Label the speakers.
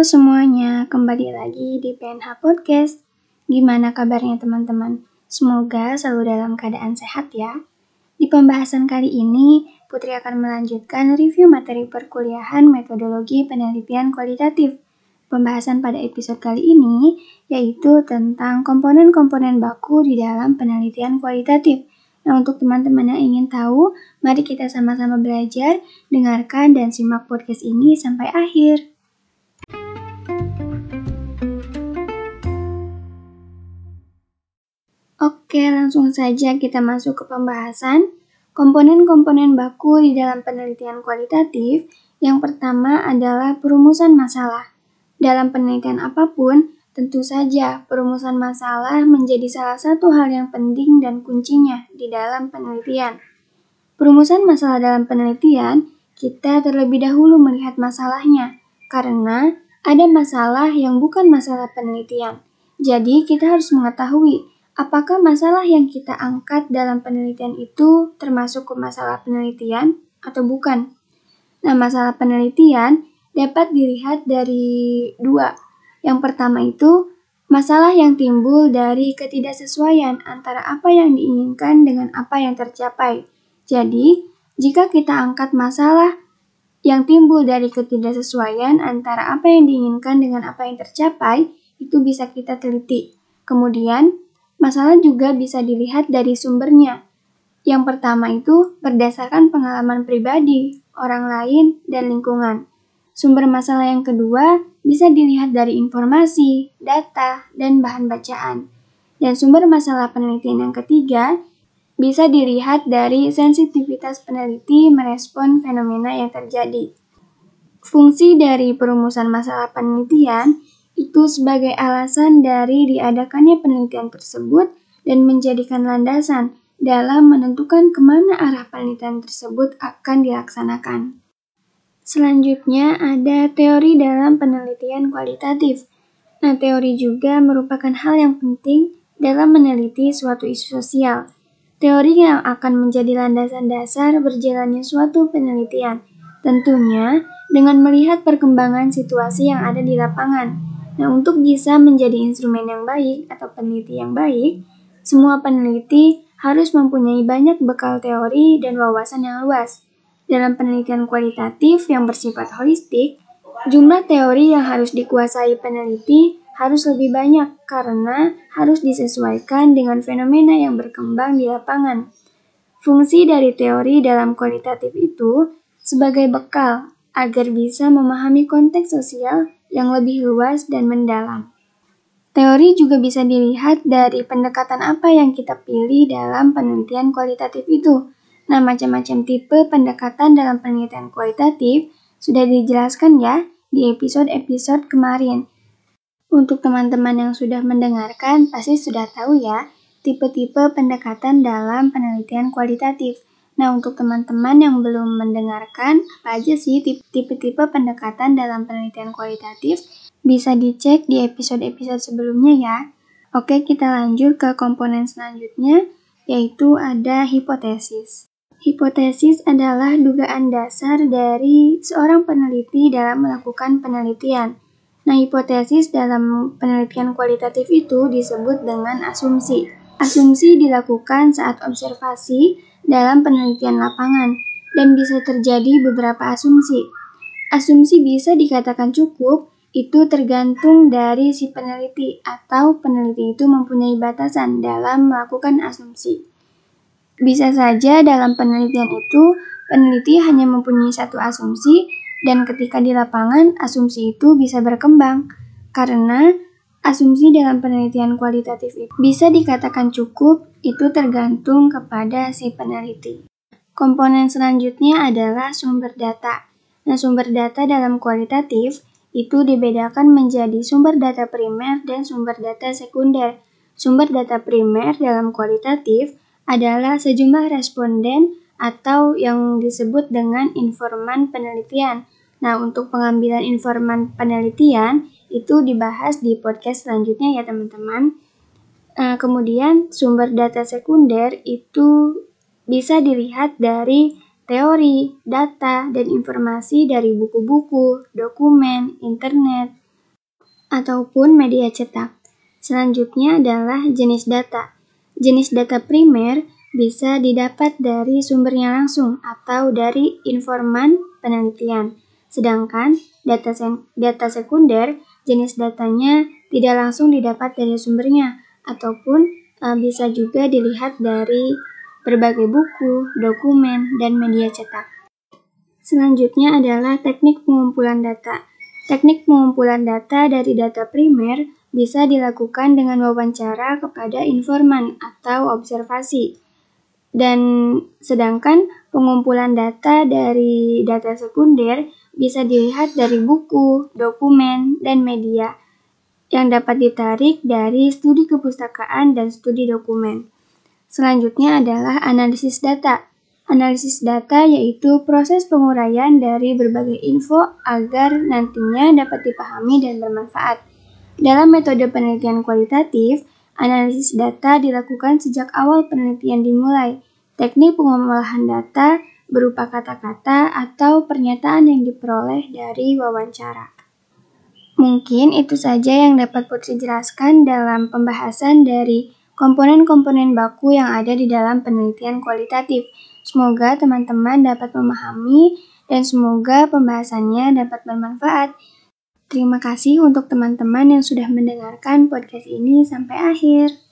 Speaker 1: Semuanya, kembali lagi di PNH Podcast. Gimana kabarnya teman-teman? Semoga selalu dalam keadaan sehat ya. Di pembahasan kali ini, Putri akan melanjutkan review materi perkuliahan metodologi penelitian kualitatif. Pembahasan pada episode kali ini yaitu tentang komponen-komponen baku di dalam penelitian kualitatif. Nah, untuk teman-teman yang ingin tahu, mari kita sama-sama belajar, dengarkan, dan simak podcast ini sampai akhir. Oke, langsung saja kita masuk ke pembahasan. Komponen-komponen baku di dalam penelitian kualitatif, yang pertama adalah perumusan masalah. Dalam penelitian apa pun, tentu saja perumusan masalah menjadi salah satu hal yang penting dan kuncinya di dalam penelitian. Perumusan masalah dalam penelitian, kita terlebih dahulu melihat masalahnya, karena ada masalah yang bukan masalah penelitian. Jadi, kita harus mengetahui Apakah masalah yang kita angkat dalam penelitian itu termasuk ke masalah penelitian atau bukan? Nah, masalah penelitian dapat dilihat dari dua. Yang pertama itu masalah yang timbul dari ketidaksesuaian antara apa yang diinginkan dengan apa yang tercapai. Jadi, jika kita angkat masalah yang timbul dari ketidaksesuaian antara apa yang diinginkan dengan apa yang tercapai, itu bisa kita teliti. Kemudian, Masalah juga bisa dilihat dari sumbernya. Yang pertama itu berdasarkan pengalaman pribadi, orang lain, dan lingkungan. Sumber masalah yang kedua bisa dilihat dari informasi, data, dan bahan bacaan. Dan sumber masalah penelitian yang ketiga bisa dilihat dari sensitivitas peneliti merespon fenomena yang terjadi. Fungsi dari perumusan masalah penelitian itu sebagai alasan dari diadakannya penelitian tersebut dan menjadikan landasan dalam menentukan ke mana arah penelitian tersebut akan dilaksanakan. Selanjutnya ada teori dalam penelitian kualitatif. Nah, teori juga merupakan hal yang penting dalam meneliti suatu isu sosial. Teori yang akan menjadi landasan dasar berjalannya suatu penelitian, tentunya dengan melihat perkembangan situasi yang ada di lapangan Nah, untuk bisa menjadi instrumen yang baik atau peneliti yang baik, semua peneliti harus mempunyai banyak bekal teori dan wawasan yang luas. Dalam penelitian kualitatif yang bersifat holistik, jumlah teori yang harus dikuasai peneliti harus lebih banyak karena harus disesuaikan dengan fenomena yang berkembang di lapangan. Fungsi dari teori dalam kualitatif itu sebagai bekal agar bisa memahami konteks sosial yang lebih luas dan mendalam. Teori juga bisa dilihat dari pendekatan apa yang kita pilih dalam penelitian kualitatif itu. Nah, macam-macam tipe pendekatan dalam penelitian kualitatif sudah dijelaskan ya di episode-episode kemarin. Untuk teman-teman yang sudah mendengarkan, pasti sudah tahu ya tipe-tipe pendekatan dalam penelitian kualitatif. Nah, untuk teman-teman yang belum mendengarkan, apa aja sih tipe-tipe pendekatan dalam penelitian kualitatif? Bisa dicek di episode-episode sebelumnya ya. Oke, kita lanjut ke komponen selanjutnya, yaitu ada hipotesis. Hipotesis adalah dugaan dasar dari seorang peneliti dalam melakukan penelitian. Nah, hipotesis dalam penelitian kualitatif itu disebut dengan asumsi. Asumsi dilakukan saat observasi dalam penelitian lapangan dan bisa terjadi beberapa asumsi. Asumsi bisa dikatakan cukup, itu tergantung dari si peneliti atau peneliti itu mempunyai batasan dalam melakukan asumsi. Bisa saja dalam penelitian itu, peneliti hanya mempunyai satu asumsi dan ketika di lapangan, asumsi itu bisa berkembang. Karena Asumsi dalam penelitian kualitatif itu bisa dikatakan cukup, itu tergantung kepada si peneliti. Komponen selanjutnya adalah sumber data. Nah, sumber data dalam kualitatif itu dibedakan menjadi sumber data primer dan sumber data sekunder. Sumber data primer dalam kualitatif adalah sejumlah responden atau yang disebut dengan informan penelitian. Nah, untuk pengambilan informan penelitian, itu dibahas di podcast selanjutnya ya teman-teman. Uh, kemudian sumber data sekunder itu bisa dilihat dari teori, data, dan informasi dari buku-buku, dokumen, internet, ataupun media cetak. Selanjutnya adalah jenis data. Jenis data primer bisa didapat dari sumbernya langsung atau dari informan penelitian. Sedangkan data, data sekunder, jenis datanya tidak langsung didapat dari sumbernya, ataupun e, bisa juga dilihat dari berbagai buku, dokumen, dan media cetak. Selanjutnya adalah teknik pengumpulan data. Teknik pengumpulan data dari data primer bisa dilakukan dengan wawancara kepada informan atau observasi. Dan sedangkan pengumpulan data dari data sekunder bisa dilihat dari buku, dokumen, dan media yang dapat ditarik dari studi kepustakaan dan studi dokumen. Selanjutnya adalah analisis data. Analisis data yaitu proses penguraian dari berbagai info agar nantinya dapat dipahami dan bermanfaat. Dalam metode penelitian kualitatif, Analisis data dilakukan sejak awal penelitian dimulai. Teknik pengolahan data berupa kata-kata atau pernyataan yang diperoleh dari wawancara. Mungkin itu saja yang dapat Putri jelaskan dalam pembahasan dari komponen-komponen baku yang ada di dalam penelitian kualitatif. Semoga teman-teman dapat memahami dan semoga pembahasannya dapat bermanfaat. Terima kasih untuk teman-teman yang sudah mendengarkan podcast ini sampai akhir.